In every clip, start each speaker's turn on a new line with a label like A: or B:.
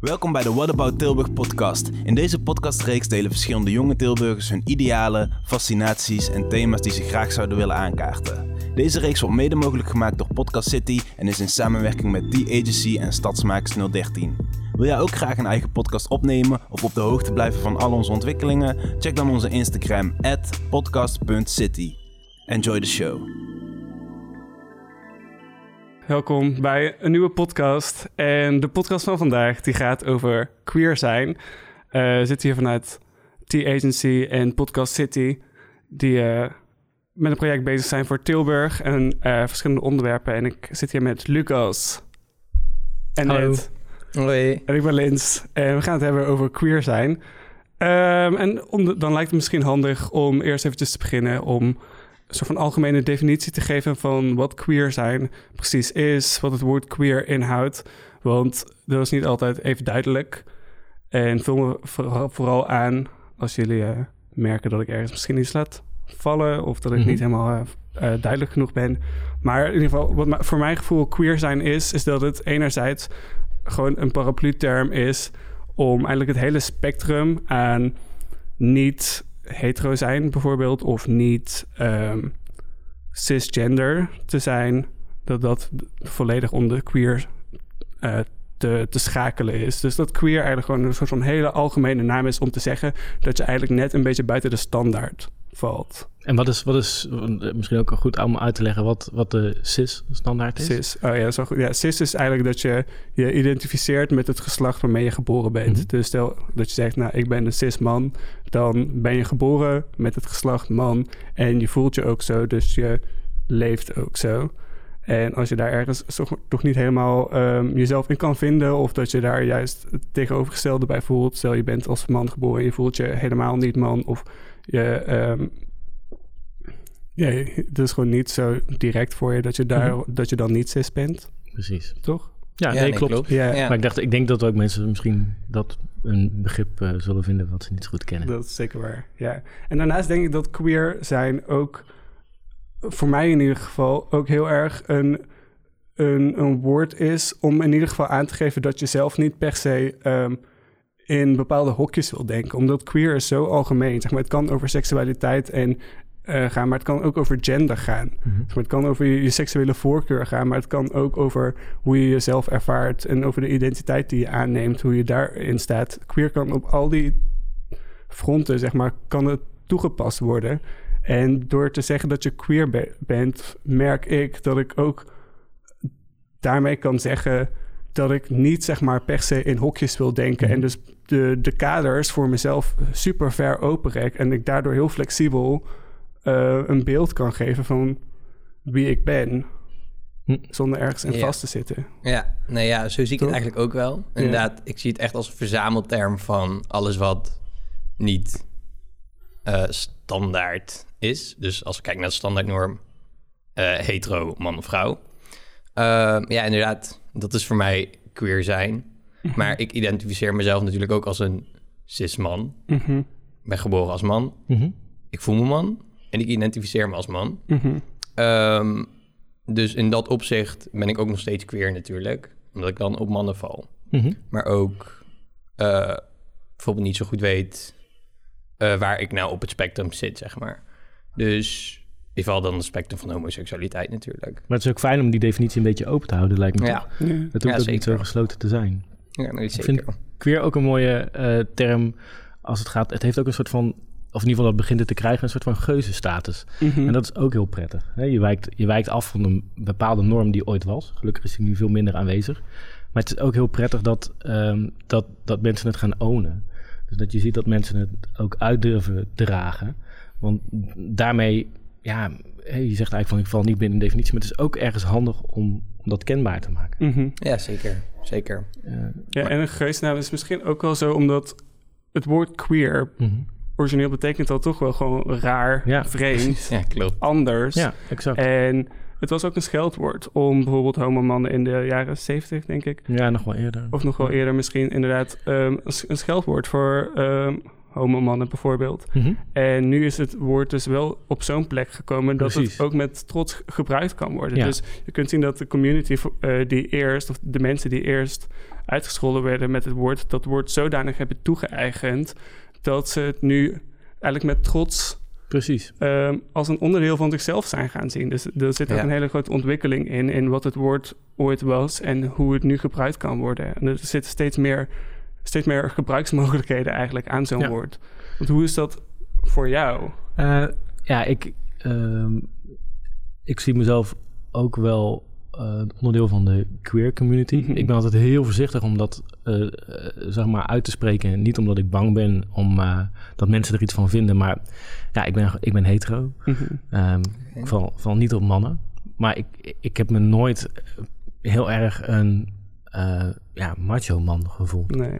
A: Welkom bij de What About Tilburg podcast. In deze podcastreeks delen verschillende jonge Tilburgers hun idealen, fascinaties en thema's die ze graag zouden willen aankaarten. Deze reeks wordt mede mogelijk gemaakt door Podcast City en is in samenwerking met The Agency en Stadsmakers 013. Wil jij ook graag een eigen podcast opnemen of op de hoogte blijven van al onze ontwikkelingen? Check dan onze Instagram podcast.city. Enjoy the show.
B: Welkom bij een nieuwe podcast. En de podcast van vandaag die gaat over queer zijn. Eh zit hier vanuit T-Agency en Podcast City... die eh, met een project bezig zijn voor Tilburg en eh, verschillende onderwerpen. En ik zit hier met Lucas en
C: Hallo.
B: Ed.
C: Hoi.
B: En ik ben Lins. En we gaan het hebben over queer zijn. Ehm, en om de- dan lijkt het misschien handig om eerst eventjes te beginnen... om soort van algemene definitie te geven van wat queer zijn precies is, wat het woord queer inhoudt. Want dat is niet altijd even duidelijk. En vul me vooral, aan als jullie eh, merken dat ik ergens misschien iets laat vallen of dat ik
C: Mhm.
B: niet helemaal eh, eh, duidelijk genoeg ben. Maar in ieder geval, wat voor mijn gevoel queer zijn is, is dat het enerzijds gewoon een paraplu-term is om eigenlijk het hele spectrum aan niet hetero zijn bijvoorbeeld of niet ehm, cisgender te zijn, dat dat volledig om de queer eh, te, te schakelen is. Dus dat queer eigenlijk gewoon een soort van hele algemene naam is om te zeggen dat je eigenlijk net een beetje buiten de standaard valt.
C: En wat is, wat is misschien ook goed om uit te leggen wat, wat de CIS-standaard is?
B: Cis. Oh ja, wel goed. Ja, cis is eigenlijk dat je je identificeert met het geslacht waarmee je geboren bent.
C: Mhm.
B: Dus stel dat je zegt, nou, ik ben een cis man, dan ben je geboren met het geslacht man en je voelt je ook zo, dus je leeft ook zo. En als je daar ergens toch niet helemaal ehm, jezelf in kan vinden, of dat je daar juist het tegenovergestelde bij voelt, stel je bent als man geboren en je voelt je helemaal niet man, of je, ehm, ja, het is gewoon niet zo direct voor je dat je, daar,
C: Mhm.
B: dat je dan niet cis bent,
C: Precies.
B: toch?
C: Ja,
D: Ja,
C: nee,
D: nee,
C: klopt.
D: klopt.
B: Ja,
D: Ja.
C: Maar ik dacht, ik denk dat ook mensen misschien dat een begrip eh, zullen vinden wat ze niet goed kennen.
B: dat is zeker waar. Ja. En daarnaast denk ik dat queer zijn ook, voor mij in ieder geval, ook heel erg een, een, een woord is om in ieder geval aan te geven dat je zelf niet per se ehm, in bepaalde hokjes wil denken. Omdat queer is zo algemeen. Zeg maar, het kan over seksualiteit en, eh, gaan, maar het kan ook over gender gaan.
C: Mhm.
B: Het kan over je, je seksuele voorkeur gaan, maar het kan ook over hoe je jezelf ervaart en over de identiteit die je aanneemt, hoe je daarin staat. Queer kan op al die fronten, zeg maar, kan het toegepast worden. En door te zeggen dat je queer be- bent, merk ik dat ik ook daarmee kan zeggen dat ik niet, zeg maar, per se in hokjes wil denken.
C: Mhm.
B: En dus de, de kaders voor mezelf super ver openrek. En ik daardoor heel flexibel eh, een beeld kan geven van wie ik ben.
C: Hm.
B: Zonder ergens in
D: Ja.
B: vast te zitten.
D: Ja, nee, ja, zo zie ik
B: Toch?
D: het eigenlijk ook wel. Inderdaad, ik zie het echt als een verzamelterm van alles wat niet eh, standaard is. Dus als we kijken naar de standaardnorm, eh, hetero, man of vrouw. Ehm, ja, inderdaad, dat is voor mij queer zijn. Maar ik identificeer mezelf natuurlijk ook als een cis man.
B: Mhm,
D: Ik ben geboren als man.
C: Mhm.
D: Ik voel me man. En ik identificeer me als man.
B: mhm,
D: Ehm, dus in dat opzicht ben ik ook nog steeds queer natuurlijk. Omdat ik dan op mannen val.
C: Mhm.
D: Maar ook eh, bijvoorbeeld niet zo goed weet eh, waar ik nou op het spectrum zit, zeg maar. Dus ik val dan het spectrum van homoseksualiteit natuurlijk.
C: Maar het is ook fijn om die definitie een beetje open te houden, lijkt me.
D: Ja,
C: toch?
B: ja.
C: Het hoeft
D: Ja,
C: ook niet
D: zeker.
C: zo gesloten te zijn.
D: ja nee,
C: Ik
D: zeker.
C: vind queer ook een mooie eh, term als het gaat. Het heeft ook een soort van, of in ieder geval dat begint het te krijgen, een soort van geuzenstatus.
B: Mhm.
C: En dat is ook heel prettig. Hè? Je, wijkt, je wijkt af van een bepaalde norm die ooit was. Gelukkig is die nu veel minder aanwezig. Maar het is ook heel prettig dat, ehm, dat, dat mensen het gaan ownen. Dus dat je ziet dat mensen het ook uit durven dragen. Want daarmee, ja, hè, je zegt eigenlijk van ik val niet binnen een definitie. Maar het is ook ergens handig om, om dat kenbaar te maken.
B: Mhm.
D: Ja, zeker. Zeker.
B: Ja, en een geestnaam is misschien ook wel zo omdat het woord queer
C: mhm.
B: Origineel betekent al toch wel gewoon raar,
C: Ja.
B: vreemd,
D: Ja, klopt.
B: anders.
C: Ja, exact.
B: En het was ook een scheldwoord om bijvoorbeeld homomannen in de jaren 70, denk ik.
C: Ja, nog wel eerder.
B: Of nog wel eerder misschien inderdaad ehm, een scheldwoord voor ehm, homomannen bijvoorbeeld.
C: Mhm.
B: En nu is het woord dus wel op zo'n plek gekomen dat
C: Precies.
B: het ook met trots gebruikt kan worden.
C: Ja.
B: Dus je kunt zien dat de community eh, die eerst, of de mensen die eerst uitgescholden werden met het woord, dat woord zodanig hebben toegeëigend dat ze het nu eigenlijk met trots
C: Precies.
B: ehm, als een onderdeel van zichzelf zijn gaan zien. Dus er zit ook
D: Ja.
B: een hele grote ontwikkeling in, in wat het woord ooit was en hoe het nu gebruikt kan worden. En er zitten steeds meer, steeds meer gebruiksmogelijkheden eigenlijk aan zo'n
C: Ja.
B: woord. Want hoe is dat voor jou?
C: Eh, ja, ik, ehm, ik zie mezelf ook wel eh, onderdeel van de queer community.
B: Mhm.
C: Ik ben altijd heel voorzichtig om dat eh, eh, zeg maar uit te spreken. Niet omdat ik bang ben om eh, dat mensen er iets van vinden, maar ja, ik ben, ik ben hetero. Ik val, val niet op mannen. Maar ik, ik heb me nooit heel erg een eh, ja, macho man gevoeld.
B: Nee.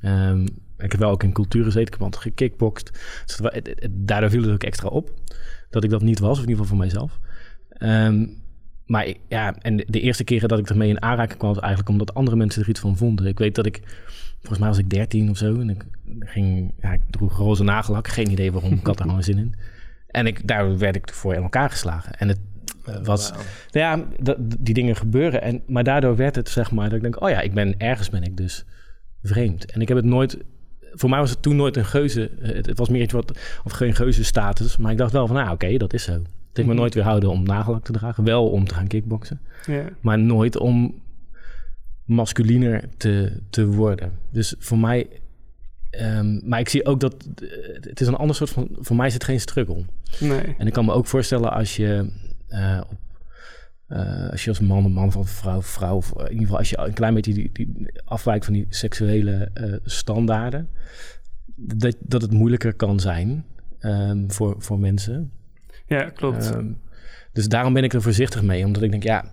C: Ehm, ik heb wel ook in cultuur gezeten. Ik heb altijd gekickboxd. Dus daardoor viel het ook extra op. Dat ik dat niet was, of in ieder geval voor mijzelf. Ehm, maar ik- ja, en de, eerste keren dat ik ermee in aanraking kwam... was eigenlijk omdat andere mensen er iets van vonden. Ik weet dat ik... Volgens mij was ik 13 of zo. En ik, ging, ja, ik droeg roze nagellak. Geen idee waarom. Ik had er gewoon zin in. En ik, daar werd ik voor in elkaar geslagen. En het eh, was... Nou ja, dat, die dingen gebeuren. En, maar daardoor werd het, zeg maar, dat ik denk... oh ja, ik ben, ergens ben ik dus vreemd. En ik heb het nooit... Voor mij was het toen nooit een geuze... eh, Het, het was meer iets wat... Of geen geuze status. Maar ik dacht wel van, nou oké, dat is zo. Heeft me nooit weerhouden om nagellak te dragen. Wel om te gaan kickboksen.
B: Ja.
C: Maar nooit om masculiner te, te worden. Dus voor mij... ehm, maar ik zie ook dat... eh, Het is een ander soort van... Voor mij is het geen struggle.
B: Nee.
C: En ik kan me ook voorstellen als je, eh, op, eh, als je als man een man of vrouw vrouw, of in ieder geval als je een klein beetje die, die afwijkt van die seksuele standaarden, dat, dat het moeilijker kan zijn ehm, voor, voor mensen.
B: Ja, klopt.
C: Ehm, dus daarom ben ik er voorzichtig mee, omdat ik denk, ja,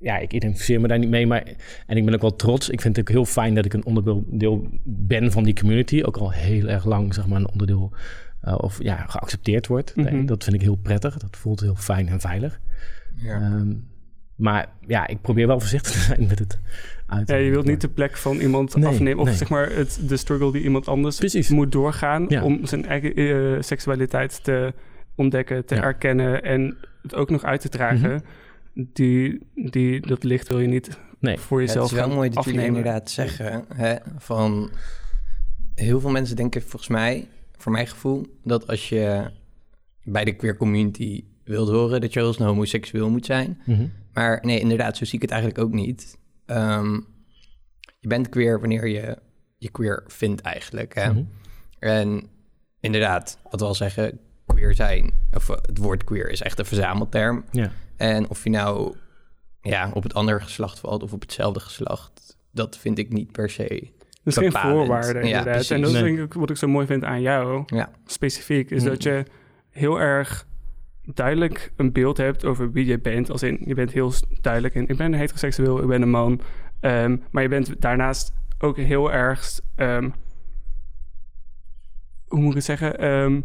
C: ja, ik identificeer me daar niet mee, maar en ik ben ook wel trots. Ik vind het ook heel fijn dat ik een onderdeel ben van die community, ook al heel erg lang, zeg maar, een onderdeel eh, of ja, geaccepteerd wordt.
B: Mhm.
C: Nee, dat vind ik heel prettig. Dat voelt heel fijn en veilig.
D: Ja.
C: Ehm, maar ja, ik probeer wel voorzichtig te zijn met het uit.
B: ja, je wilt niet de plek van iemand
C: Nee,
B: afnemen. Of
C: nee.
B: zeg maar het, de struggle die iemand anders
C: Precies.
B: moet doorgaan...
C: Ja.
B: om zijn eigen eh, seksualiteit te ontdekken, te
C: Ja.
B: erkennen... en het ook nog uit te dragen. die, die, dat licht wil je niet
C: Nee.
B: voor
D: Ja, het
B: jezelf
D: is wel
B: gaan
D: mooi dat jullie
B: afnemen.
D: inderdaad zeggen hè, van... Heel veel mensen denken volgens mij, voor mijn gevoel... dat als je bij de queer community wilt horen... dat je heel snel homoseksueel moet zijn.
C: Mhm.
D: Maar nee, inderdaad, zo zie ik het eigenlijk ook niet. Ehm, je bent queer wanneer je je queer vindt eigenlijk. Hè?
C: Mhm.
D: En inderdaad, wat we al zeggen, queer zijn... of eh, het woord queer is echt een verzamelterm.
C: Ja.
D: En of je nou ja, op het andere geslacht valt of op hetzelfde geslacht... dat vind ik niet per se.
B: Dat is geen voorwaarde
D: Ja,
B: inderdaad.
D: precies.
B: en dat is denk ik wat ik zo mooi vind aan jou,
D: Ja,
B: specifiek... is
D: Mm.
B: dat je heel erg duidelijk een beeld hebt over wie je bent. Als in, je bent heel duidelijk in... ik ben heteroseksueel, ik ben een man. Ehm, maar je bent daarnaast ook heel erg... ehm, hoe moet ik het zeggen? Ehm,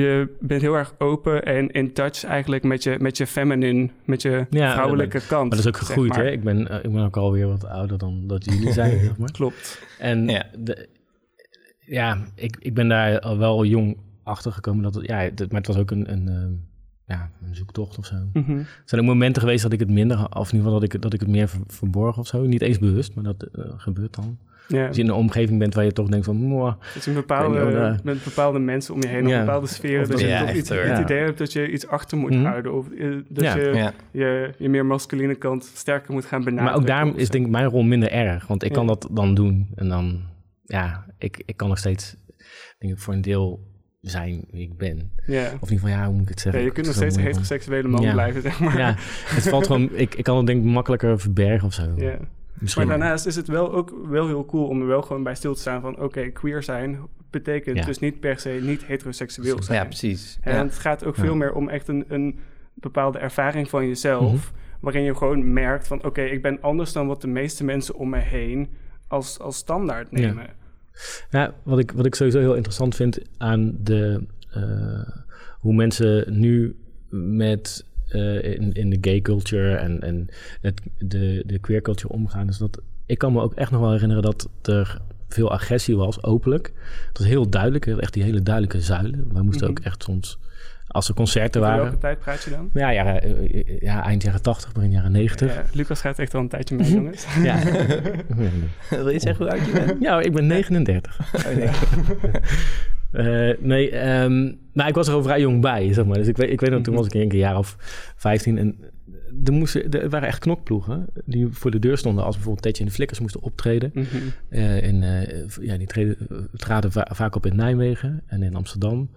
B: je bent heel erg open en in touch eigenlijk met je, met je feminine, met je
C: Ja,
B: vrouwelijke kant.
C: Maar dat is ook
B: zeg
C: gegroeid,
B: maar.
C: hè? Ik ben, eh, ik ben ook alweer wat ouder dan dat jullie zijn, zeg maar.
B: Klopt.
C: En
D: Ja.
C: de, ja, ik, ik ben daar al wel jong achter gekomen. Dat het, ja, het, maar het was ook een, een, ehm, ja, een zoektocht of zo.
B: Mhm.
C: Er zijn ook momenten geweest dat ik het minder, of in ieder geval dat ik, dat ik het meer ver- verborgen of zo. Niet eens bewust, maar dat eh, gebeurt dan.
B: Ja.
C: Als je in een omgeving bent waar je toch denkt van, "Mwah."
B: Het is een bepaalde, met bepaalde mensen om je heen,
C: Ja.
B: of bepaalde sferen.
C: Of
B: dat
C: dat-
B: je
D: Ja,
B: toch iets, het idee hebt dat je iets achter moet
C: Mhm.
B: houden. Of eh, dat
C: Ja.
B: je,
D: ja.
B: je je meer masculine kant sterker moet gaan benadrukken.
C: Maar ook daarom is denk ik mijn rol minder erg. Want ik kan dat dan doen. En dan, ja, ik, ik kan nog steeds, denk ik, voor een deel zijn wie ik ben.
B: Ja.
C: Of in ieder geval, ja, hoe moet ik het
B: Ja,
C: zeggen?
B: je kunt nog steeds een heteroseksuele man
C: Ja.
B: blijven, zeg maar.
C: Ja, het valt gewoon, ik, ik kan het denk ik makkelijker verbergen of zo.
B: Ja.
C: Misschien.
B: Maar daarnaast is het wel ook wel heel cool om er wel gewoon bij stil te staan van... oké, queer zijn betekent
C: Ja.
B: dus niet per se niet heteroseksueel zijn.
D: ja, precies.
B: En
D: Ja.
B: het gaat ook
C: Ja.
B: veel meer om echt een, een bepaalde ervaring van jezelf...
C: Mhm.
B: waarin je gewoon merkt van... oké, ik ben anders dan wat de meeste mensen om me heen als, als standaard
C: Ja.
B: nemen.
C: Ja, wat ik, wat ik sowieso heel interessant vind aan de, eh, hoe mensen nu met eh, in, in de gay culture en, en het, de, de queer culture omgaan, is dat ik kan me ook echt nog wel herinneren dat er veel agressie was, openlijk. Het was heel duidelijk, echt die hele duidelijke zuilen. Wij moesten
B: Mhm.
C: ook echt soms, als er concerten waren...
B: welke tijd praat je dan?
C: Ja, ja, eh, ja, eind jaren 80, begin jaren 90.
B: Ja, Lucas gaat echt al een tijdje mee, jongens.
C: Ja.
D: Wil je zeggen hoe oud je bent?
C: ja, ik ben 39.
D: Oh, nee.
C: Eh, nee, ehm, maar ik was er al vrij jong bij, zeg maar. Dus ik weet, ik weet nog, toen was ik een keer een jaar of 15 en er, moesten, er waren echt knokploegen die voor de deur stonden als bijvoorbeeld Tetje en de Flikkers moesten optreden.
B: Mhm.
C: Eh, in, eh, ja, die treden, traden va- vaak op in Nijmegen en in Amsterdam.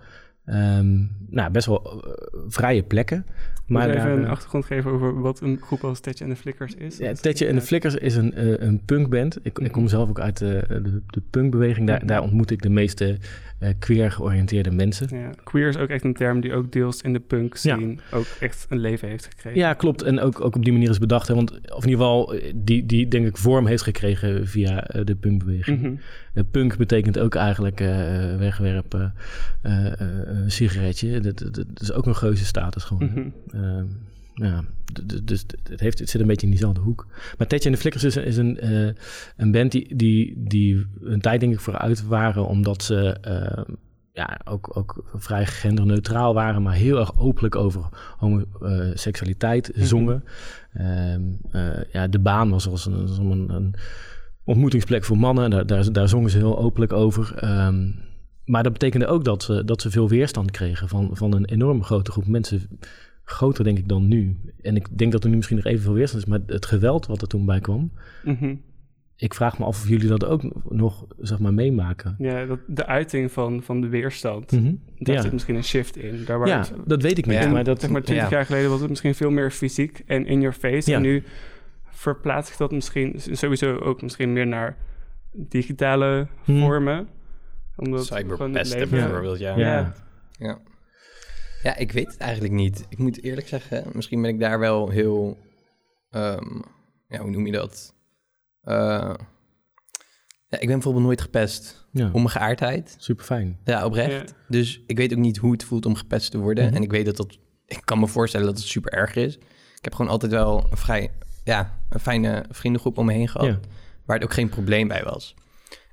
C: Ehm, nou, best wel eh, vrije plekken.
B: Maar
C: Maar
B: even
C: daar,
B: een
C: eh,
B: achtergrond geven over wat een groep als Tetje en de Flikkers is.
C: Ja, Tetje en de
B: eh,
C: Flikkers is een, eh, een punkband. Ik, ik kom zelf ook uit de, de, de punkbeweging. Daar, daar ontmoet ik de meeste eh, queer georiënteerde mensen.
B: Ja, queer is ook echt een term die ook deels in de punk
C: Ja.
B: scene ook echt een leven heeft gekregen.
C: Ja, klopt. En ook, ook op die manier is bedacht. Hè? Want, of in ieder geval, eh, die, die denk ik vorm heeft gekregen via eh, de punkbeweging.
B: Mhm.
C: Eh, punk betekent ook eigenlijk eh, wegwerpen, eh, eh, een sigaretje. Dat, dat, dat is ook een geuze status gewoon.
B: Mhm.
C: Ehm, ja, dus het, heeft, het zit een beetje in diezelfde hoek. Maar Tetje en de Flikkers is, is een, eh, een band die, die, die een tijd denk ik vooruit waren... omdat ze eh, ja, ook, ook vrij genderneutraal waren... maar heel erg openlijk over homoseksualiteit
B: Mhm.
C: zongen. Ehm, eh, ja, de baan was als een, als een, een ontmoetingsplek voor mannen. Daar, daar, daar zongen ze heel openlijk over... Ehm, maar dat betekende ook dat ze, dat ze veel weerstand kregen van, van een enorm grote groep mensen. Groter denk ik dan nu. En ik denk dat er nu misschien nog evenveel weerstand is. Maar het geweld wat er toen bij kwam.
B: Mhm.
C: Ik vraag me af of jullie dat ook nog zeg maar, meemaken.
B: Ja, dat, de uiting van, van de weerstand.
C: Mhm.
B: Daar
C: Ja.
B: zit misschien een shift in. Daar waar
C: ja,
B: het-
C: dat weet ik niet.
D: Ja.
C: Maar dat,
B: zeg maar 20
D: ja.
B: jaar geleden was het misschien veel meer fysiek en in your face. En nu verplaatst zich dat misschien sowieso ook misschien meer naar digitale
C: Hmm.
B: vormen. Omdat leven-
D: bijvoorbeeld, ja.
C: Ja.
B: Ja.
D: Ja. Ik weet het eigenlijk niet. Ik moet eerlijk zeggen, misschien ben ik daar wel heel... ehm, ja, hoe noem je dat? Eh, ja, ik ben bijvoorbeeld nooit gepest
C: ja,
D: om mijn geaardheid.
C: super fijn.
D: Ja, oprecht.
B: Ja.
D: Dus ik weet ook niet hoe het voelt om gepest te worden.
C: Mhm.
D: En ik weet dat dat... Ik kan me voorstellen dat het super erg is. Ik heb gewoon altijd wel een vrij... Ja, een fijne vriendengroep om me heen gehad.
C: Ja.
D: Waar het ook geen probleem bij was.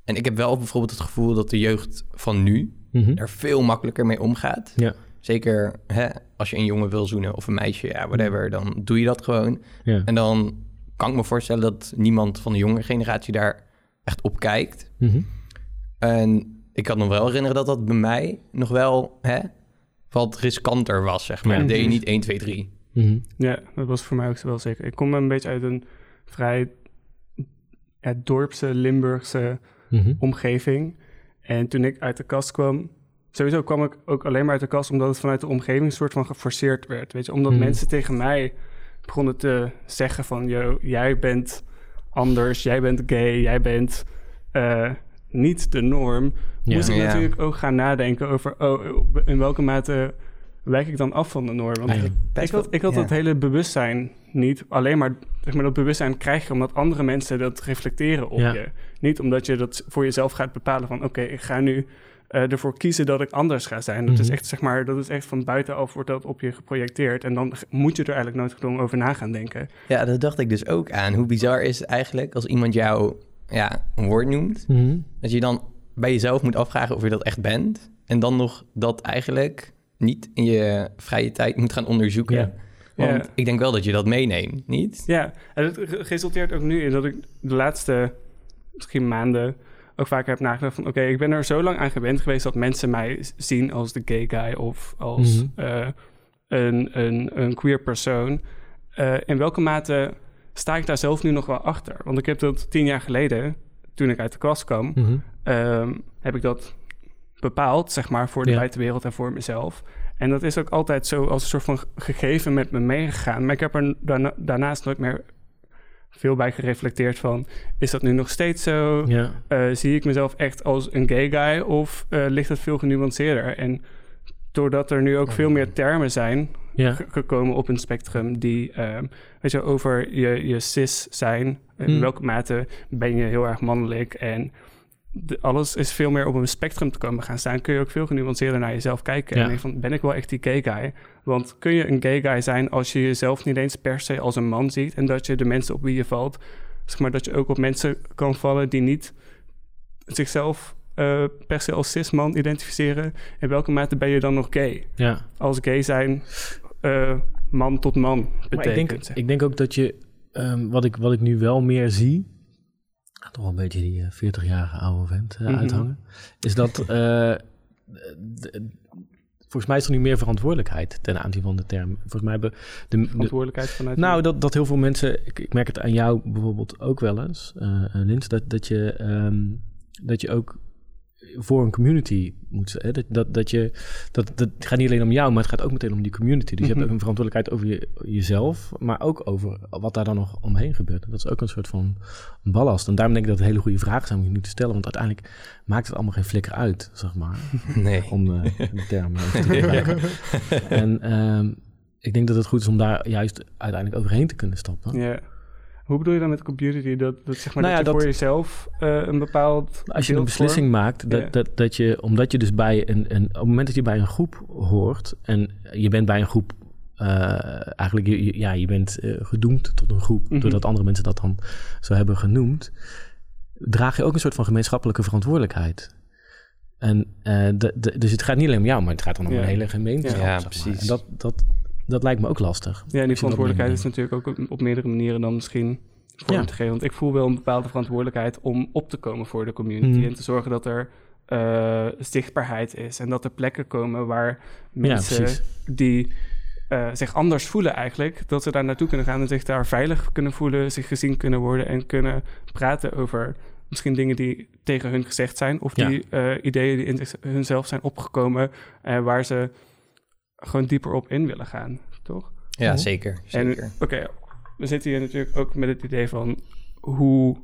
D: En ik heb wel bijvoorbeeld het gevoel dat de jeugd van nu
C: Mhm.
D: er veel makkelijker mee omgaat.
C: Ja.
D: Zeker hè, als je een jongen wil zoenen of een meisje, ja, whatever, dan doe je dat gewoon.
C: Ja.
D: En dan kan ik me voorstellen dat niemand van de jonge generatie daar echt op kijkt.
C: Mhm.
D: En ik kan me wel herinneren dat dat bij mij nog wel hè, wat riskanter was, zeg maar. Dat deed je niet 1, 2, 3.
C: Mhm.
B: Ja, dat was voor mij ook wel zeker. Ik kom een beetje uit een vrij ja, dorpse, Limburgse
C: Mhm.
B: omgeving. En toen ik uit de kast kwam... Sowieso kwam ik ook alleen maar uit de kast... omdat het vanuit de omgeving soort van geforceerd werd. Weet je? Omdat
C: Mhm.
B: mensen tegen mij begonnen te zeggen van... Yo, jij bent anders, jij bent gay, jij bent eh, niet de norm.
C: Ja.
B: Moest ik
D: Ja.
B: natuurlijk ook gaan nadenken over... oh, in welke mate wijk ik dan af van de norm? Want
C: Eigenlijk
B: ik had, ik had
D: ja.
B: dat hele bewustzijn niet. Alleen maar, zeg maar dat bewustzijn krijg je omdat andere mensen dat reflecteren op
C: Ja.
B: je. Niet omdat je dat voor jezelf gaat bepalen van... oké, ik ga nu eh, ervoor kiezen dat ik anders ga zijn. Dat, is
C: Mhm.
B: echt, zeg maar, dat is echt van buitenaf wordt dat op je geprojecteerd. En dan moet je er eigenlijk nooit gedwongen over na gaan denken.
D: Ja, dat dacht ik dus ook aan. Hoe bizar is het eigenlijk als iemand jou ja, een woord noemt...
C: Mhm.
D: dat je dan bij jezelf moet afvragen of je dat echt bent. En dan nog dat eigenlijk niet in je vrije tijd moet gaan onderzoeken.
C: Ja.
D: Want
B: Ja.
D: ik denk wel dat je dat meeneemt, niet?
B: Ja, en het re- resulteert ook nu in dat ik de laatste misschien maanden ook vaker heb nagedacht van... oké, ik ben er zo lang aan gewend geweest dat mensen mij zien als de gay guy... of als
C: Mhm.
B: eh, een, een, een queer persoon. Eh, in welke mate sta ik daar zelf nu nog wel achter? Want ik heb dat tien jaar geleden, toen ik uit de klas kwam...
C: Mhm.
B: ehm, heb ik dat bepaald, zeg maar, voor de
C: Ja.
B: buitenwereld en voor mezelf. En dat is ook altijd zo als een soort van gegeven met me meegegaan. Maar ik heb er daarna- daarnaast nooit meer veel bij gereflecteerd van... is dat nu nog steeds zo?
C: Ja.
B: Eh, zie ik mezelf echt als een gay guy of eh, ligt het veel genuanceerder? En doordat er nu ook veel meer termen zijn
C: Ja.
B: gekomen op een spectrum die, ehm, weet je, over je, je cis zijn. In
C: Hmm.
B: welke mate ben je heel erg mannelijk en de- alles is veel meer op een spectrum te komen gaan staan. Kun je ook veel genuanceerder naar jezelf kijken.
C: Ja.
B: En denk van, ben ik wel echt die gay guy? Want kun je een gay guy zijn als je jezelf niet eens per se als een man ziet en dat je de mensen op wie je valt, zeg maar dat je ook op mensen kan vallen die niet zichzelf eh, per se als cis-man identificeren, in welke mate ben je dan nog gay?
C: Ja.
B: Als gay zijn eh, man tot man betekent.
C: Maar ik denk, ik denk ook dat je, ehm, wat, ik, wat ik nu wel meer zie, toch wel een beetje die eh, 40-jarige oude vent eh,
B: Mhm.
C: uithangen, is dat, eh, volgens mij is er nu meer verantwoordelijkheid ten aanzien van de term. Volgens mij hebben de, de,
B: verantwoordelijkheid vanuit...
C: nou, dat, dat heel veel mensen, ik, ik merk het aan jou bijvoorbeeld ook wel eens, eh eh, Lins, dat, dat, je, ehm, dat je ook voor een community moet zijn. Dat, dat, dat, je, dat, dat gaat niet alleen om jou, maar het gaat ook meteen om die community. Dus je
B: Mhm.
C: hebt ook een verantwoordelijkheid over je, jezelf, maar ook over wat daar dan nog omheen gebeurt. Dat is ook een soort van ballast. En daarom denk ik dat het hele goede vragen zijn om je nu te stellen, want uiteindelijk maakt het allemaal geen flikker uit, zeg maar.
D: Nee.
C: Om eh, de term eh, te gebruiken. En ehm, ik denk dat het goed is om daar juist uiteindelijk overheen te kunnen stappen.
B: Ja. Hoe bedoel je dan met community? Dat, dat, zeg maar,
C: Nou
B: dat
C: ja,
B: je
C: dat-
B: voor jezelf eh, een bepaald
C: Als je een beslissing maakt, dat, dat, dat je, omdat je dus bij een, een, op het moment dat je bij een groep hoort en je bent bij een groep, eh, eigenlijk, je, ja, je bent eh, gedoemd tot een groep,
B: Mhm.
C: doordat andere mensen dat dan zo hebben genoemd, draag je ook een soort van gemeenschappelijke verantwoordelijkheid. En, eh, de, de- dus het gaat niet alleen om jou, maar het gaat dan om een hele gemeenschap.
D: Ja,
C: zeg maar.
D: precies.
C: En dat, dat, dat lijkt me ook lastig.
B: Ja, en die verantwoordelijkheid is natuurlijk ook op, op meerdere manieren dan misschien vorm
C: Ja.
B: te geven. Want ik voel wel een bepaalde verantwoordelijkheid om op te komen voor de community.
C: Mhm.
B: En te zorgen dat er eh, zichtbaarheid is. En dat er plekken komen waar mensen die eh, zich anders voelen eigenlijk... dat ze daar naartoe kunnen gaan en zich daar veilig kunnen voelen... zich gezien kunnen worden en kunnen praten over... Misschien dingen die tegen hun gezegd zijn, of
C: Ja.
B: die eh, ideeën die in hunzelf zijn opgekomen, en waar ze gewoon dieper op in willen gaan, toch?
D: Ja, zeker. zeker.
B: En oké, we zitten hier natuurlijk ook met het idee van hoe,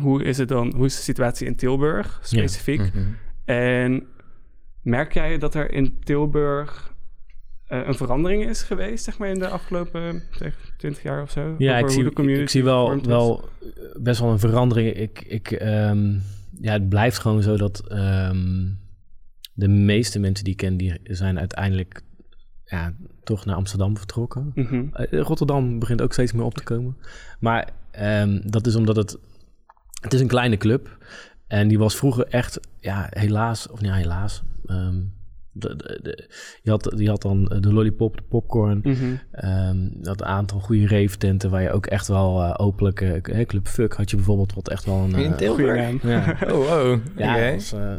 B: hoe is het dan, hoe is de situatie in Tilburg specifiek?
D: Mhm.
B: En merk jij dat er in Tilburg eh, een verandering is geweest, zeg maar, in de afgelopen zeg, 20 jaar of zo?
C: Ja, ik
B: hoe
C: zie,
B: de community
C: ik zie wel, wel eh, best wel een verandering. Ik, ik, ehm, ja, het blijft gewoon zo dat ehm, de meeste mensen die ik ken, die zijn uiteindelijk ja, toch naar Amsterdam vertrokken.
B: Mhm.
C: Eh, Rotterdam begint ook steeds meer op te komen. Maar ehm, dat is omdat het... Het is een kleine club. En die was vroeger echt, ja, helaas... Of niet helaas... ehm, de, de, de- je, had, je had dan de lollipop, de popcorn... Ehm, dat aantal goede rave-tenten waar je ook echt wel eh, openlijk... eh, Club Fuck had je bijvoorbeeld wat echt wel een...
D: In
C: eh,
D: Tilburg?
B: Naam.
C: ja,
D: Oh, wow.
C: ja,
D: Oké.
C: dat was, eh,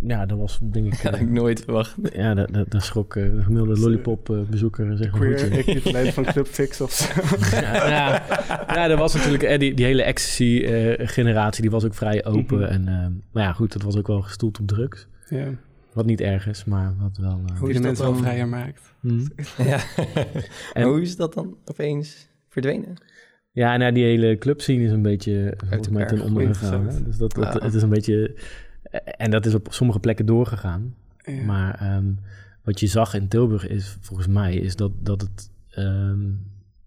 C: ja, dat was denk ik...
D: Had
C: eh,
D: ik nooit verwacht.
C: ja, daar daar- daar schrok eh, de gemiddelde lollipop-bezoeker zeg maar.
B: Queer van Club Fix of zo.
C: Ja, ja, ja, er was natuurlijk eh, die, die hele ecstasy-generatie, die was ook vrij open.
B: Mhm.
C: En, eh, maar ja, goed, dat was ook wel gestoeld op drugs.
B: ja,
C: Wat niet erg is, maar wat wel... eh,
D: Hoe is
B: de
D: dat
B: mensen wel
D: dan?
B: vrijer maakt.
C: mhm.
D: Ja.
C: En-
D: hoe is dat dan opeens verdwenen?
C: Ja, nou, die hele clubscene is een beetje volgens mij ten
D: elkaar
C: onder
B: gegooid,
C: gegaan.
B: zo.
C: hè. Dus dat, het is een beetje... En dat is op sommige plekken doorgegaan.
B: Ja.
C: Maar ehm, wat je zag in Tilburg is, volgens mij, is dat, dat het... ehm,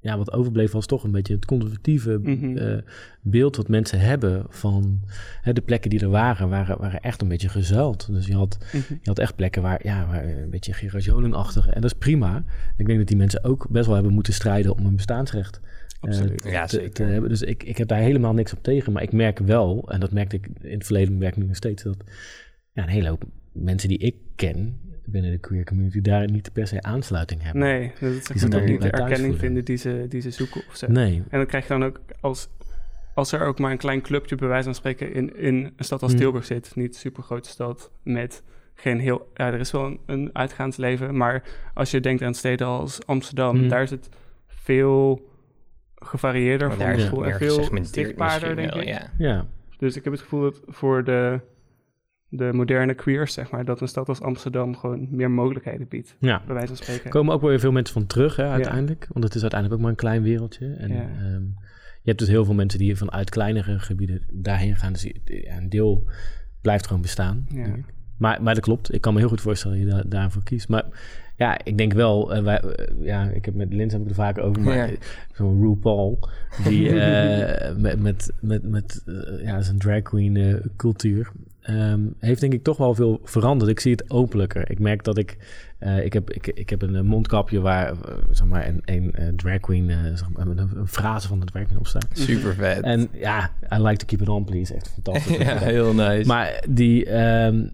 C: ja, wat overbleef was toch een beetje het conservatieve
B: Mhm.
C: eh, beeld wat mensen hebben van hè, de plekken die er waren, waren, waren echt een beetje gezuild. Dus je had,
B: Mhm.
C: je had echt plekken waar, ja, waar een beetje Gerard Joling-achtig. En dat is prima. Ik denk dat die mensen ook best wel hebben moeten strijden om een bestaansrecht eh,
B: Absoluut.
D: Ja,
C: te,
D: zeker.
C: te hebben. Dus ik, ik heb daar helemaal niks op tegen. Maar ik merk wel, en dat merkte ik in het verleden, merk ik nu nog steeds, dat ja, een hele hoop mensen die ik ken binnen de queer community daar niet per se aansluiting hebben.
B: Nee, dat is
C: Die zijn
B: niet de erkenning
C: voelen.
B: vinden die ze, die ze zoeken of zo.
C: Nee.
B: En dan krijg je dan ook als, als er ook maar een klein clubje, bij wijze van spreken, in, in een stad als
C: Hmm.
B: Tilburg zit, niet een super grote stad, met geen heel. Ja, er is wel een, een uitgaansleven, maar als je denkt aan steden als Amsterdam,
C: Hmm.
B: daar is het veel gevarieerder
D: Maar
B: van
D: daar is het
B: en veel zichtbaarder, denk ik.
D: ja.
C: Ja.
B: Dus ik heb het gevoel dat voor de, de moderne queers, zeg maar, dat een stad als Amsterdam gewoon meer mogelijkheden biedt,
C: ja.
B: bij wijze van spreken.
C: Er komen ook wel weer veel mensen van terug, hè, uiteindelijk. Want het is uiteindelijk ook maar een klein wereldje. En
B: Ja.
C: ehm, je hebt dus heel veel mensen die vanuit kleinere gebieden daarheen gaan. Dus een deel blijft gewoon bestaan.
B: Ja.
C: denk ik. Maar, maar dat klopt. Ik kan me heel goed voorstellen dat je daar, daarvoor kiest. Maar ja, ik denk wel... eh, wij, eh, ja, ik heb met Lins heb ik er vaak over. Maar
D: Ja.
C: eh, zo'n RuPaul... die met, met, met, met ja, zijn drag queen cultuur... ehm, heeft denk ik toch wel veel veranderd. Ik zie het openlijker. Ik merk dat ik... eh, ik, heb, ik, ik heb een eh, mondkapje waar eh, zeg maar een, een drag queen... eh, zeg maar, met een, een frase van de drag queen op staat.
D: Super vet.
C: En ja, I like to keep it on, please. Echt fantastisch.
D: ja, heel nice.
C: Maar die... ehm,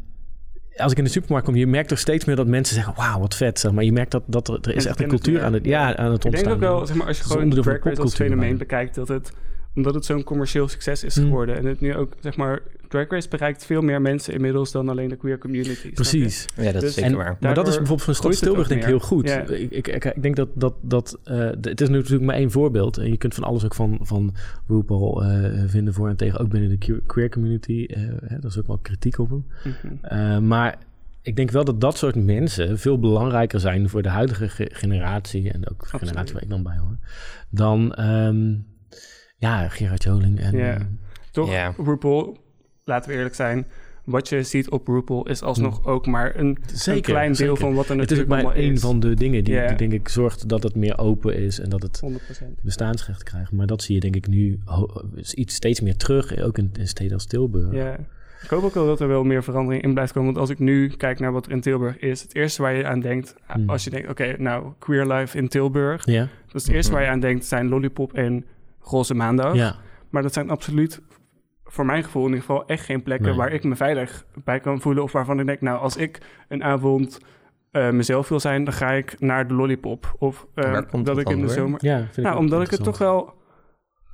C: als ik in de supermarkt kom, je merkt toch steeds meer dat mensen zeggen... wauw, wat vet. Zeg maar je merkt dat, dat er, er is echt een cultuur aan het, ja, aan het
B: Ik
C: ontstaan.
B: denk ook wel, zeg maar, als je gewoon
C: onderdeel van
B: Drag
C: de
B: Race als fenomeen bekijkt, dat het, omdat het zo'n commercieel succes is
C: Hmm.
B: geworden. En het nu ook, zeg maar, Drag Race bereikt veel meer mensen inmiddels dan alleen de queer community.
C: Precies.
D: ja, dat is
B: dus-
D: zeker
C: En,
D: waar.
C: maar dat is bijvoorbeeld van Stad Tilburg denk ik heel goed.
B: Ja.
C: Ik, ik, ik, ik denk dat, dat, dat eh, d- het is natuurlijk maar één voorbeeld. En je kunt van alles ook van, van RuPaul eh, vinden voor en tegen, ook binnen de que- queer community. eh, hè, dat is ook wel kritiek op hem.
B: Mhm.
C: Eh, maar ik denk wel dat dat soort mensen veel belangrijker zijn voor de huidige ge- generatie. En ook de
B: Absoluut.
C: generatie waar ik dan bij hoor. Dan ehm, ja, Gerard Joling. En,
B: Ja.
C: eh,
B: Toch,
D: Ja.
B: RuPaul, laten we eerlijk zijn, wat je ziet op RuPaul is alsnog ook maar een, een klein deel
C: zeker.
B: van wat er
C: Het is ook
B: natuurlijk
C: maar één
B: is.
C: van de dingen die, denk ik zorgt dat het meer open is en dat het
B: 100%.
C: bestaansrecht krijgt. Maar dat zie je denk ik nu is iets steeds meer terug, ook in, in steden als Tilburg.
B: Ja. Ik hoop ook wel dat er wel meer verandering in blijft komen. Want als ik nu kijk naar wat er in Tilburg is, het eerste waar je aan denkt,
C: Hmm.
B: als je denkt, oké, nou, queer life in Tilburg.
C: Ja,
B: Dus het eerste waar je aan denkt zijn Lollipop en Roze Maandag.
C: ja.
B: Maar dat zijn absoluut, voor mijn gevoel in ieder geval, echt geen plekken
C: Nee.
B: waar ik me veilig bij kan voelen. Of waarvan ik denk, nou, als ik een avond eh, mezelf wil zijn, dan ga ik naar de Lollipop. Of
D: komt
B: dat ik in de
D: door?
B: zomer...
C: ja ik
B: Nou, omdat ik het toch wel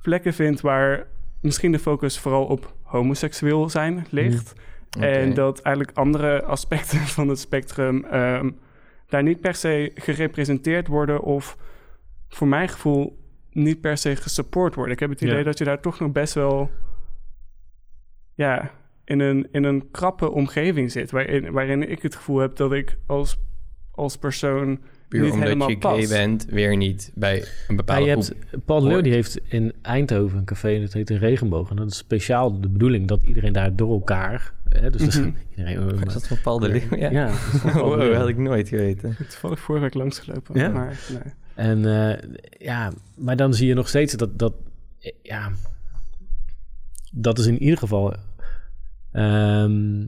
B: plekken vind waar misschien de focus vooral op homoseksueel zijn ligt.
D: Oké.
B: En dat eigenlijk andere aspecten van het spectrum ehm, daar niet per se gerepresenteerd worden of voor mijn gevoel niet per se gesupport worden. Ik heb het idee
C: Ja.
B: dat je daar toch nog best wel ja, in een, in een krappe omgeving zit, waarin, waarin ik het gevoel heb dat ik als, als persoon
D: Puur
B: niet
D: omdat
B: helemaal
D: je gay
B: past.
D: bent, weer niet bij een
C: Ja,
D: bepaalde
C: je
D: groep.
C: hebt, Paul de Leeuw die heeft in Eindhoven een café, dat heet de Regenboog. En dat is speciaal de bedoeling dat iedereen daar door elkaar... Hè, dus
B: Mhm.
C: iedereen,
D: Is dat van Paul de Leeuw? Ja.
C: Ja, dat is van Paul de
D: Wow,
C: Leeuw.
D: had ik nooit geweten.
B: Toevallig vorige week langsgelopen.
C: Ja?
B: Maar, nee.
C: En eh, ja, maar dan zie je nog steeds dat, dat eh, ja, dat is in ieder geval ehm,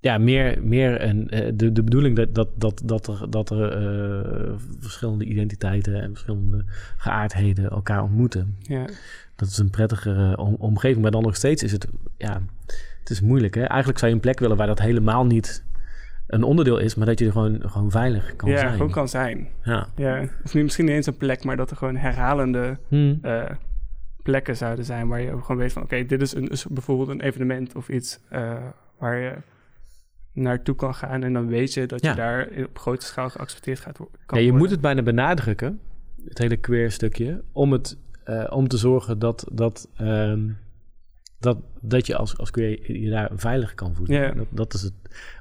C: ja, meer, meer een, eh, de, de bedoeling dat, dat, dat, dat er, dat er verschillende identiteiten en verschillende geaardheden elkaar ontmoeten.
B: Ja.
C: Dat is een prettigere om- omgeving, maar dan nog steeds is het, ja, het is moeilijk. Hè? Eigenlijk zou je een plek willen waar dat helemaal niet een onderdeel is, maar dat je er gewoon, gewoon veilig kan
B: ja,
C: zijn.
B: gewoon kan zijn.
C: Ja.
B: Ja, of nu misschien niet eens een plek, maar dat er gewoon herhalende
C: Hm.
B: eh, plekken zouden zijn waar je ook gewoon weet van oké, dit is, een, is bijvoorbeeld een evenement of iets eh, waar je naartoe kan gaan en dan weet je dat
C: Ja.
B: je daar op grote schaal geaccepteerd gaat worden.
C: Ja, je moet het bijna benadrukken, het hele queer stukje, om, het, eh, om te zorgen dat, dat, ehm, dat, dat je als, als queer je daar veilig kan voelen.
B: Ja.
C: Dat, dat is het.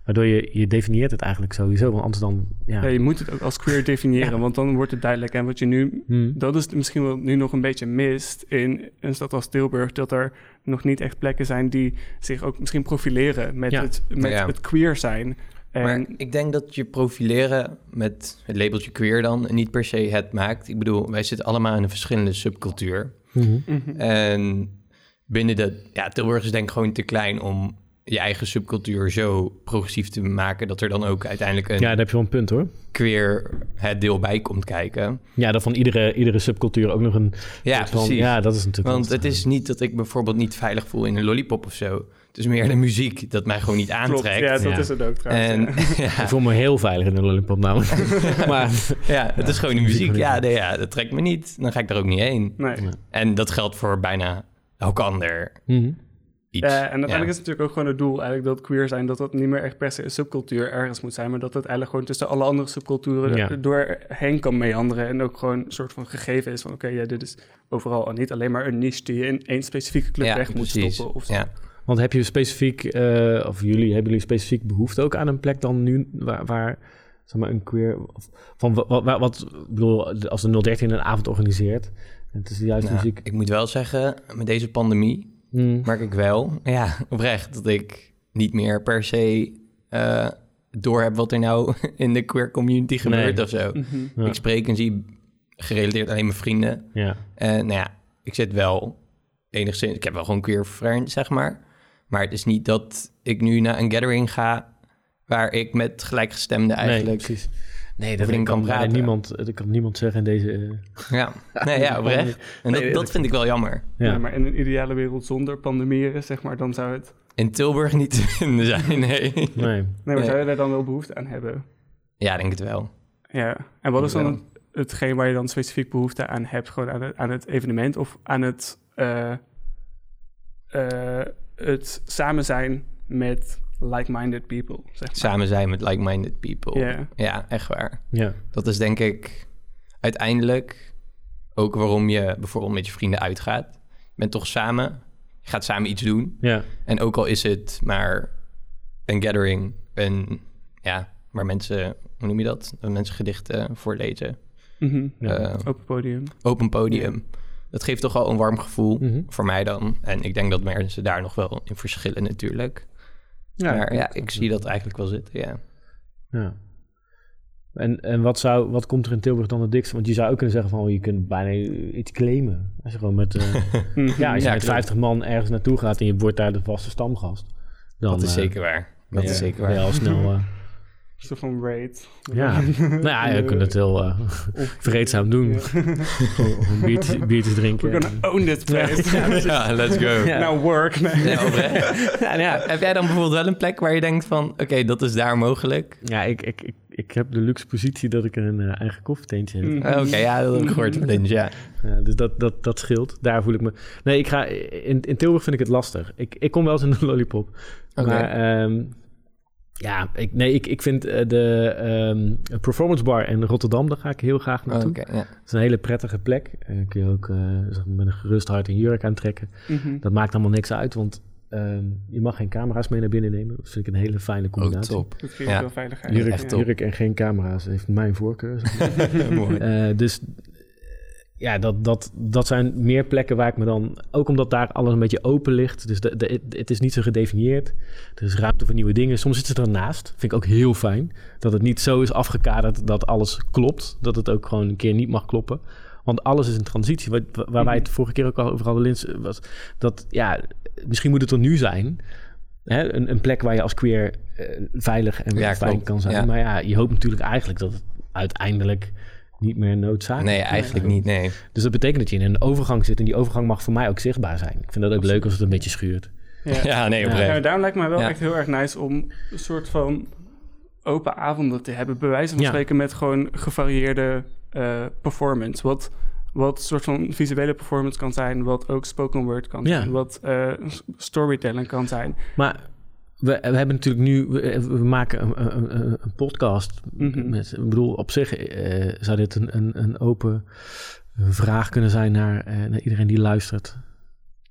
C: Waardoor je, je definieert het eigenlijk sowieso, want anders dan... Ja.
B: Ja, je moet het ook als queer definiëren,
C: Ja.
B: want dan wordt het duidelijk. En wat je nu,
C: Hm.
B: dat is misschien wel nu nog een beetje mist in een stad als Tilburg, dat er nog niet echt plekken zijn die zich ook misschien profileren met,
C: Ja.
B: het, met
D: Ja.
B: het queer zijn. En
D: Maar ik denk dat je profileren met het labeltje queer dan niet per se het maakt. Ik bedoel, wij zitten allemaal in een verschillende subcultuur.
C: Mhm.
B: Mhm.
D: En binnen de... Ja, Tilburg is denk ik gewoon te klein om je eigen subcultuur zo progressief te maken... dat er dan ook uiteindelijk een
C: Ja, daar heb je wel een punt hoor.
D: queer het deel bij komt kijken.
C: Ja, dat van iedere, iedere subcultuur ook nog een...
D: Ja,
C: van-
D: precies.
C: Ja, dat is natuurlijk...
D: Want het is niet dat ik bijvoorbeeld niet veilig voel in een lollipop of zo. Het is meer de muziek dat mij gewoon niet
B: Klopt,
D: aantrekt.
B: ja, dat
C: Ja.
B: is het ook trouwens.
D: En
B: ja.
D: ja,
C: Ik voel me heel veilig in de lollipop namelijk. maar
D: ja, het is gewoon de
C: muziek
D: Ja, nee, ja, dat trekt me niet. Dan ga ik daar ook niet heen.
B: Nee.
C: Ja.
D: En dat geldt voor bijna elk ander.
B: Ja,
D: iets.
B: en uiteindelijk is het natuurlijk ook gewoon het doel eigenlijk dat queer zijn, dat dat niet meer echt per se een subcultuur ergens moet zijn, maar dat het eigenlijk gewoon tussen alle andere subculturen
C: Ja.
B: er doorheen kan meanderen en ook gewoon een soort van gegeven is van oké, ja, dit is overal en niet alleen maar een niche die je in één specifieke club
D: Ja,
B: weg moet
D: precies.
B: stoppen of zo.
D: Ja.
C: Want heb je specifiek, eh, of jullie, hebben jullie specifiek behoefte ook aan een plek dan nu waar, waar zeg maar, een queer, of, van wat, wat, wat, ik bedoel, als de 013 een avond organiseert, en het is de juiste
D: Nou,
C: muziek.
D: ik moet wel zeggen, met deze pandemie
C: Hmm.
D: merk ik wel, ja, oprecht, dat ik niet meer per se eh door heb wat er nou in de queer community gebeurt
C: Nee.
D: of zo.
B: Mhm.
C: Ja.
D: Ik spreek en zie gerelateerd alleen mijn vrienden.
C: Ja.
D: En nou ja, ik zit wel enigszins... Ik heb wel gewoon queer friends, zeg maar. Maar het is niet dat ik nu naar een gathering ga... waar ik met gelijkgestemden
C: Nee,
D: eigenlijk...
C: precies. Nee, dat kan,
D: praten.
C: niemand, dat kan niemand zeggen in deze... eh,
D: ja, nee, ja, oprecht. En dat,
C: Nee,
D: dat vind ik wel jammer.
B: Ja.
C: ja.
B: maar in een ideale wereld zonder pandemieën, zeg maar, dan zou het...
D: In Tilburg niet te vinden zijn, nee.
C: Nee.
B: Nee, maar
D: Nee.
B: zou je daar dan wel behoefte aan hebben?
D: Ja, denk het wel.
B: Ja. En wat is dan
D: Wel.
B: hetgeen waar je dan specifiek behoefte aan hebt? Gewoon aan het, aan het evenement of aan het, eh, eh, het samen zijn met like-minded people, zeg maar.
D: Samen zijn met like-minded people.
B: Ja.
D: Ja, echt waar.
C: Ja.
D: Dat is denk ik uiteindelijk ook waarom je bijvoorbeeld met je vrienden uitgaat. Je bent toch samen, je gaat samen iets doen.
C: Ja.
D: En ook al is het maar een gathering, een, ja, waar mensen, hoe noem je dat? Mensen gedichten voorlezen.
B: Mhm.
C: Ja.
D: Eh,
B: Open podium.
D: open podium. Dat geeft toch al een warm gevoel
C: Mhm.
D: voor mij dan. En ik denk dat mensen daar nog wel in verschillen natuurlijk.
C: Ja,
D: maar ja, ik zie dat eigenlijk wel zitten, ja.
C: Ja. En, en wat, zou, wat komt er in Tilburg dan het dikste? Want je zou ook kunnen zeggen van je kunt bijna iets claimen. Als je gewoon met, eh,
B: Mhm.
C: ja, als je
D: Ja,
C: met
D: klopt.
C: 50 man ergens naartoe gaat en je wordt daar de vaste stamgast. Dan,
D: Dat is
C: eh,
D: zeker waar. Dat is zeker waar.
C: al snel... eh,
B: soort van raid.
C: ja, nou ja, je kunt het heel eh, vreedzaam doen. Gewoon biertjes, biertjes drinken.
B: We're gonna own this place.
D: Ja, let's go.
C: Ja.
B: Now work. Nee.
D: Ja,
C: nou ja,
D: Heb jij dan bijvoorbeeld wel een plek waar je denkt van... oké, dat is daar mogelijk?
C: ja ik, ik, ik, ik heb de luxe positie dat ik een eh, eigen koffietentje heb.
B: Mhm.
D: Ah, Oké, ja, dat heb ik gehoord van ja.
C: Ja, dus dat, dat, dat scheelt. Daar voel ik me... Nee, ik ga... In, in Tilburg vind ik het lastig. Ik, ik kom wel eens in de lollipop.
D: Oké.
C: Maar ehm, ja, ik, nee, ik, ik vind eh, de ehm, Performance Bar in Rotterdam, daar ga ik heel graag naartoe.
D: Oké, ja.
C: Het is een hele prettige plek. Eh, kun je ook eh, zeg maar met een gerust hart een jurk aantrekken.
B: Mhm.
C: Dat maakt allemaal niks uit, want ehm, je mag geen camera's mee naar binnen nemen. Dat vind ik een hele fijne
D: Oh,
C: combinatie.
D: top.
B: Dat geeft
D: Ja.
B: veel veiligheid.
C: Jurk, jurk en geen camera's heeft mijn voorkeur. zeg maar.
D: Mooi.
C: Eh, dus ja, dat, dat, dat zijn meer plekken waar ik me dan... Ook omdat daar alles een beetje open ligt. Dus de, de, het is niet zo gedefinieerd. Er is ruimte voor nieuwe dingen. Soms zit ze ernaast. Vind ik ook heel fijn. Dat het niet zo is afgekaderd dat alles klopt. Dat het ook gewoon een keer niet mag kloppen. Want alles is een transitie. Waar, waar wij het vorige keer ook al over hadden, Lins, was dat... Ja, misschien moet het er nu zijn... Hè, een, een plek waar je als queer eh, veilig en
D: Ja,
C: fijn kan zijn.
D: Ja.
C: Maar ja, je hoopt natuurlijk eigenlijk dat het uiteindelijk niet meer noodzakelijk
D: Nee, eigenlijk niet, nee.
C: dus dat betekent dat je in een overgang zit en die overgang mag voor mij ook zichtbaar zijn. Ik vind dat ook leuk als het een beetje schuurt.
B: Ja.
D: Ja, nee,
C: Ja.
B: Ja,
D: oprecht.
B: daarom lijkt mij wel
D: Ja.
B: echt heel erg nice om een soort van open avonden te hebben. Bij wijze van
C: Ja.
B: spreken met gewoon gevarieerde eh, performance. Wat, wat een soort van visuele performance kan zijn. Wat ook spoken word kan
C: Ja.
B: zijn. Wat eh, s- storytelling kan zijn.
C: Maar we, we hebben natuurlijk nu, we, we maken een, een, een- een podcast.
B: Mhm.
C: Met, ik bedoel, op zich eh, zou dit een, een, een open vraag kunnen zijn naar, eh, naar iedereen die luistert.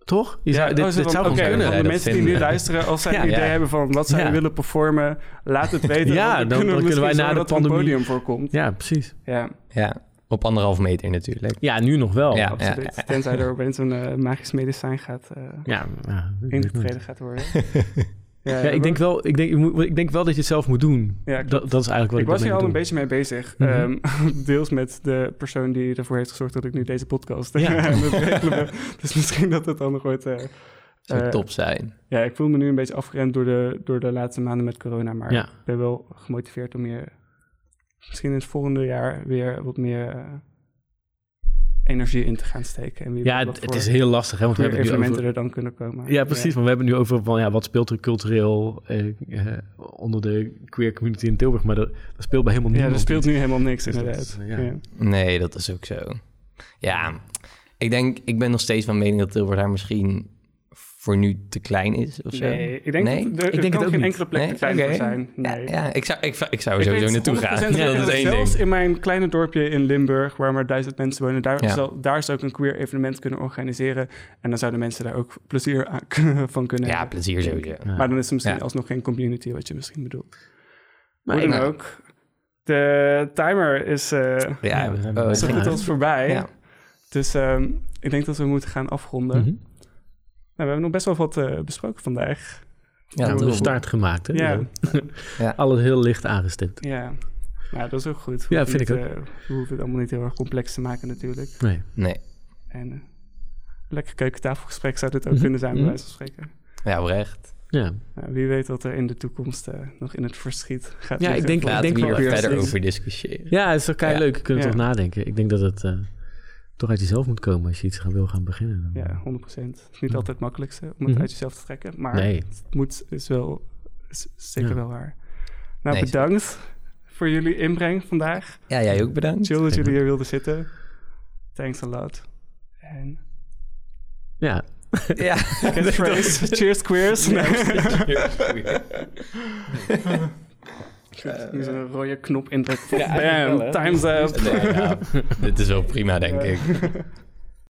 C: Toch? Je zou,
B: Ja,
C: dit,
B: oh,
C: dit zou kunnen.
B: van de mensen die nu luisteren, als zij
C: Ja,
B: een idee
D: ja.
B: hebben van wat zij
C: Ja.
B: willen performen, laat het weten.
C: Ja, dan-
B: kunnen we
C: dan kunnen wij na de pandemie-
B: podium voorkomt.
C: Ja, precies.
B: Ja,
D: Ja, op anderhalf meter natuurlijk.
C: Ja, nu nog wel.
D: Ja.
C: Ja,
B: absoluut. Tenzij er opeens een eh, magisch medicijn gaat uh,
C: ja,
B: ingetreden gaat worden.
C: Ja, ik denk wel, ik denk, je moet- ik denk wel dat je het zelf moet doen.
B: Ja,
C: dat, dat is eigenlijk wat
B: ik
C: ik,
B: was hier al een beetje mee bezig.
C: Mhm.
B: Ehm, deels met de persoon die ervoor heeft gezorgd dat ik nu deze podcast
C: Ja.
B: Dus misschien dat het dan nog ooit... eh,
D: Zou
B: eh,
D: top zijn.
B: ja, ik voel me nu een beetje afgeremd door de, door de laatste maanden met corona. Maar
C: Ja.
B: ik ben wel gemotiveerd om meer... Misschien in het volgende jaar weer wat meer eh, energie in te gaan steken. En wie
C: Ja, het,
B: wat
C: het
B: voor
C: is heel lastig, hè, want we hebben
B: evenementen
C: over...
B: er dan kunnen komen.
C: Ja, precies. Maar we hebben nu over van ja, wat speelt er cultureel eh, eh, onder de queer community in Tilburg. Maar dat, dat speelt bij helemaal
B: Ja,
C: niemand.
B: er speelt nu helemaal niks
C: Dus dat
B: inderdaad.
C: ja.
B: Ja.
D: Nee, dat is ook zo. Ja, ik denk, ik ben nog steeds van mening dat Tilburg daar misschien voor nu te klein is of zo.
B: Nee, ik denk
D: Nee?
B: dat
C: Ik denk
B: kan
C: het ook
B: geen
C: niet.
B: enkele plek
D: Nee?
B: te klein voor zijn. Nee.
D: Ja, ja, ik zou, ik, ik zou er
B: Ik
D: sowieso naartoe gaan.
B: 100%
D: Ja, dat is
B: zelfs
D: ding.
B: in mijn kleine dorpje in Limburg, waar maar duizend mensen wonen, daar,
D: Ja.
B: zal, daar zou ik een queer evenement kunnen organiseren. En dan zouden mensen daar ook plezier aan, van kunnen
D: Ja,
B: hebben.
D: plezier sowieso.
C: Ja.
B: Maar dan is er misschien
D: Ja.
B: alsnog geen community, wat je misschien bedoelt.
C: Maar
B: Hoe dan ook. De timer is, eh
D: Ja,
C: Ja, we zijn
D: oh,
C: bij-
B: zo
D: het
B: goed
C: Ja.
B: als voorbij.
D: Ja.
B: Dus ehm, ik denk dat we moeten gaan afronden.
C: Mhm.
B: Nou, we hebben nog best wel wat eh, besproken vandaag.
D: Ja,
C: we hebben een start gemaakt. Hè?
B: Ja.
C: Ja. Alles heel licht aangestipt.
B: Ja, nou, dat is ook goed. We
C: Ja,
B: hoeven
C: vind ik
B: niet, eh, we hoeven het allemaal niet heel erg complex te maken natuurlijk.
C: Nee.
D: Nee.
B: En eh, een lekker keukentafelgesprek zou dit ook
C: Mhm,
B: kunnen zijn, bij
C: mhm.
B: wijze van spreken.
D: Ja, oprecht.
C: Ja,
B: Ja, wie weet wat er in de toekomst nog in het verschiet gaat
C: Ja, ik denk-
D: Laten
C: denk
D: we hier
C: wel weer
D: verder over discussiëren.
C: ja het is kei
D: Ja.
C: leuk. Je kunt er
B: Ja.
C: toch nadenken. Ik denk dat het eh, toch uit jezelf moet komen als je iets gaan, wil gaan beginnen. Dan-
B: Ja, 100%. Het is niet
C: Ja.
B: altijd het makkelijkste om het
C: Mhm.
B: uit jezelf te trekken. Maar
C: Nee.
B: het moet, is wel is zeker
C: Ja.
B: wel waar. Nou,
D: Nee,
B: bedankt voor jullie inbreng vandaag.
D: Ja, jij ook bedankt.
B: Chill dat jullie hier wilden zitten. Thanks a lot. En
C: ja.
D: Ja.
B: catchphrase. Cheers queers. is er een rode knop in de... Bam, time's up.
D: Nee, ja, dit is wel prima, denk ik.